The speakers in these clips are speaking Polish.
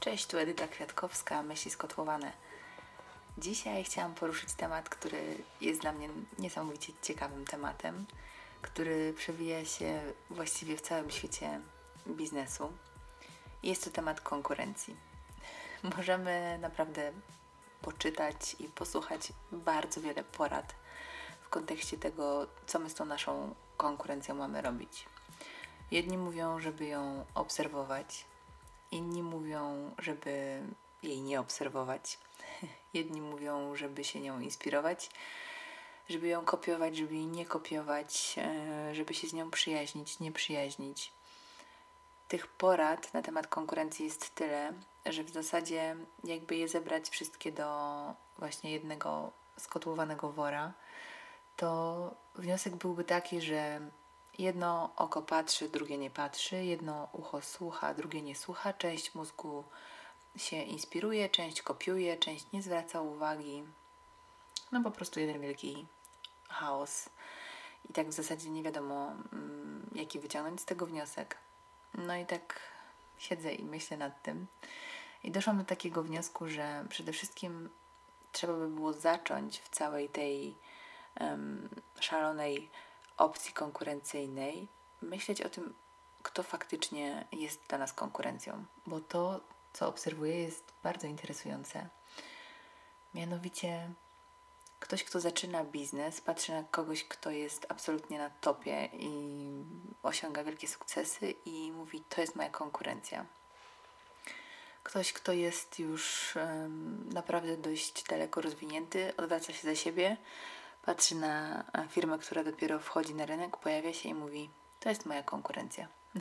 Cześć, tu Edyta Kwiatkowska, Myśli Skotłowane. Dzisiaj chciałam poruszyć temat, który jest dla mnie niesamowicie ciekawym tematem, który przewija się właściwie w całym świecie biznesu. Jest to temat konkurencji. Możemy naprawdę poczytać i posłuchać bardzo wiele porad w kontekście tego, co my z tą naszą konkurencją mamy robić. Jedni mówią, żeby ją obserwować, inni mówią, żeby jej nie obserwować. Jedni mówią, żeby się nią inspirować, żeby ją kopiować, żeby jej nie kopiować, e, żeby się z nią przyjaźnić, nie przyjaźnić. Tych porad na temat konkurencji jest tyle, że w zasadzie jakby je zebrać wszystkie do właśnie jednego skotłowanego wora, to wniosek byłby taki, że jedno oko patrzy, drugie nie patrzy, jedno ucho słucha, drugie nie słucha, część mózgu się inspiruje, część kopiuje, część nie zwraca uwagi. No po prostu jeden wielki chaos. I tak w zasadzie nie wiadomo, mm, jaki wyciągnąć z tego wniosek. No i tak siedzę i myślę nad tym. I doszłam do takiego wniosku, że przede wszystkim trzeba by było zacząć w całej tej um, szalonej opcji konkurencyjnej myśleć o tym, kto faktycznie jest dla nas konkurencją, bo to, co obserwuję, jest bardzo interesujące. Mianowicie, ktoś, kto zaczyna biznes, patrzy na kogoś, kto jest absolutnie na topie i osiąga wielkie sukcesy, i mówi: To jest moja konkurencja. Ktoś, kto jest już um, naprawdę dość daleko rozwinięty, odwraca się za siebie, patrzy na firmę, która dopiero wchodzi na rynek, pojawia się i mówi: To jest moja konkurencja.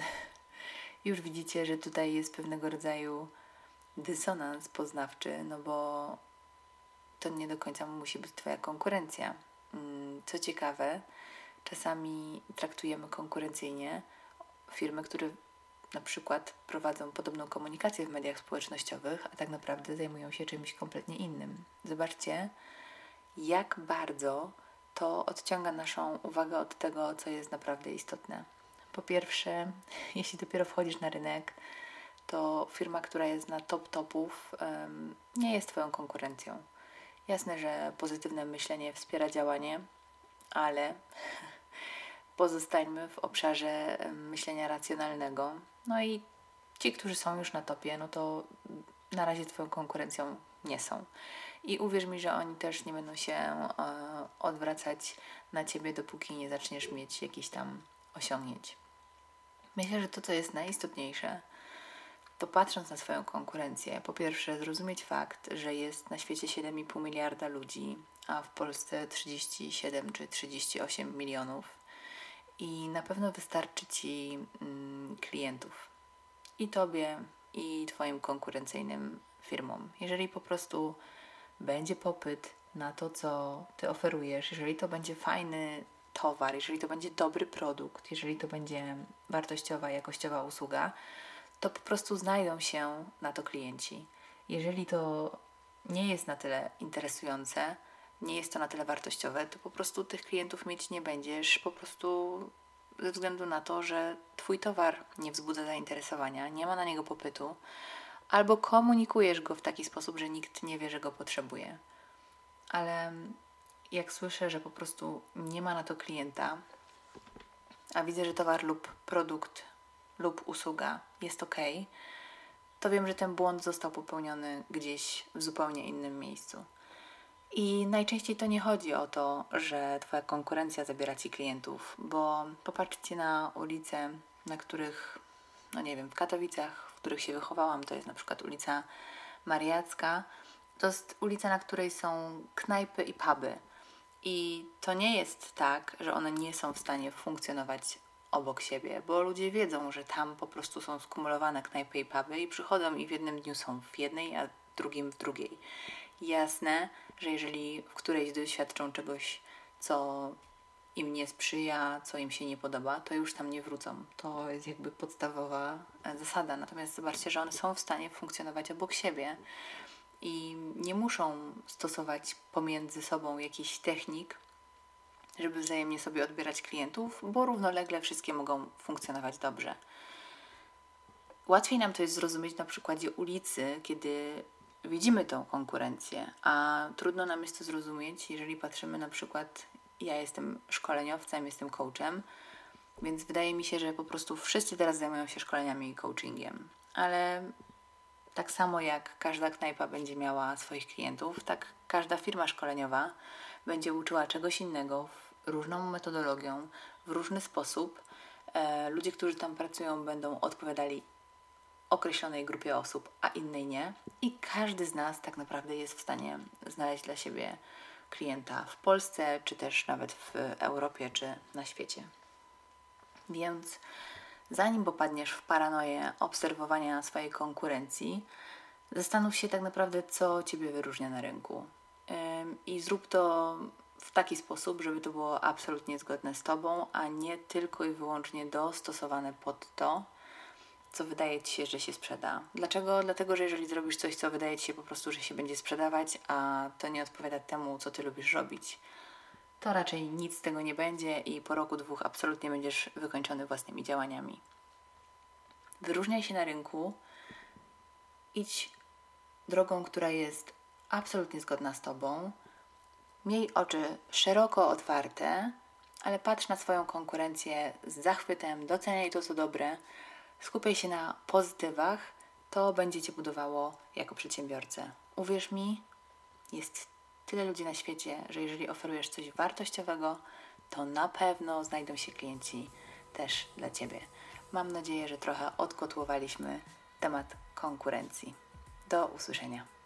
Już widzicie, że tutaj jest pewnego rodzaju dysonans poznawczy, no bo to nie do końca musi być Twoja konkurencja. Mm, co ciekawe, czasami traktujemy konkurencyjnie firmy, które na przykład prowadzą podobną komunikację w mediach społecznościowych, a tak naprawdę zajmują się czymś kompletnie innym. Zobaczcie, jak bardzo to odciąga naszą uwagę od tego, co jest naprawdę istotne. Po pierwsze, jeśli dopiero wchodzisz na rynek, to firma, która jest na top topów, nie jest Twoją konkurencją. Jasne, że pozytywne myślenie wspiera działanie, ale pozostańmy w obszarze myślenia racjonalnego. No i ci, którzy są już na topie, no to na razie Twoją konkurencją nie są. I uwierz mi, że oni też nie będą się e, odwracać na ciebie, dopóki nie zaczniesz mieć jakichś tam osiągnięć. Myślę, że to, co jest najistotniejsze, to patrząc na swoją konkurencję, po pierwsze zrozumieć fakt, że jest na świecie 7,5 miliarda ludzi, a w Polsce 37 czy 38 milionów i na pewno wystarczy Ci mm, klientów i Tobie, i Twoim konkurencyjnym firmom. Jeżeli po prostu będzie popyt na to, co Ty oferujesz, jeżeli to będzie fajny towar, jeżeli to będzie dobry produkt, jeżeli to będzie wartościowa, jakościowa usługa, to po prostu znajdą się na to klienci. Jeżeli to nie jest na tyle interesujące, nie jest to na tyle wartościowe, to po prostu tych klientów mieć nie będziesz, po prostu ze względu na to, że Twój towar nie wzbudza zainteresowania, nie ma na niego popytu, albo komunikujesz go w taki sposób, że nikt nie wie, że go potrzebuje. Ale jak słyszę, że po prostu nie ma na to klienta, a widzę, że towar lub produkt lub usługa jest ok, to wiem, że ten błąd został popełniony gdzieś w zupełnie innym miejscu. I najczęściej to nie chodzi o to, że Twoja konkurencja zabiera Ci klientów, bo popatrzcie na ulice, na których, no nie wiem, w Katowicach, których się wychowałam, to jest na przykład ulica Mariacka. To jest ulica, na której są knajpy i puby. I to nie jest tak, że one nie są w stanie funkcjonować obok siebie, bo ludzie wiedzą, że tam po prostu są skumulowane knajpy i puby i przychodzą i w jednym dniu są w jednej, a drugim w drugiej. Jasne, że jeżeli w którejś doświadczą czegoś, co im nie sprzyja, co im się nie podoba, to już tam nie wrócą. To jest jakby podstawowa e, zasada. Natomiast zobaczcie, że one są w stanie funkcjonować obok siebie i nie muszą stosować pomiędzy sobą jakichś technik, żeby wzajemnie sobie odbierać klientów, bo równolegle wszystkie mogą funkcjonować dobrze. łatwiej nam to jest zrozumieć na przykładzie ulicy, kiedy widzimy tą konkurencję, a trudno nam jest to zrozumieć, jeżeli patrzymy na przykład, ja jestem szkoleniowcem, jestem coachem, więc wydaje mi się, że po prostu wszyscy teraz zajmują się szkoleniami i coachingiem, ale tak samo jak każda knajpa będzie miała swoich klientów, tak każda firma szkoleniowa będzie uczyła czegoś innego, różną metodologią, w różny sposób. E, ludzie, którzy tam pracują, będą odpowiadali określonej grupie osób, a innej nie. I każdy z nas tak naprawdę jest w stanie znaleźć dla siebie klienta w Polsce, czy też nawet w Europie, czy na świecie. Więc zanim popadniesz w paranoję obserwowania swojej konkurencji, zastanów się tak naprawdę, co Ciebie wyróżnia na rynku. I zrób to w taki sposób, żeby to było absolutnie zgodne z Tobą, a nie tylko i wyłącznie dostosowane pod to, co wydaje Ci się, że się sprzeda. Dlaczego? Dlatego, że jeżeli zrobisz coś, co wydaje Ci się po prostu, że się będzie sprzedawać, a to nie odpowiada temu, co Ty lubisz robić, to raczej nic z tego nie będzie i po roku, dwóch absolutnie będziesz wykończony własnymi działaniami. Wyróżniaj się na rynku, idź drogą, która jest absolutnie zgodna z Tobą. Miej oczy szeroko otwarte, ale patrz na swoją konkurencję z zachwytem, doceniaj to, co dobre, skupiaj się na pozytywach, to będzie Cię budowało jako przedsiębiorcę. Uwierz mi, jest tyle ludzi na świecie, że jeżeli oferujesz coś wartościowego, to na pewno znajdą się klienci też dla Ciebie. Mam nadzieję, że trochę odkotłowaliśmy temat konkurencji. Do usłyszenia.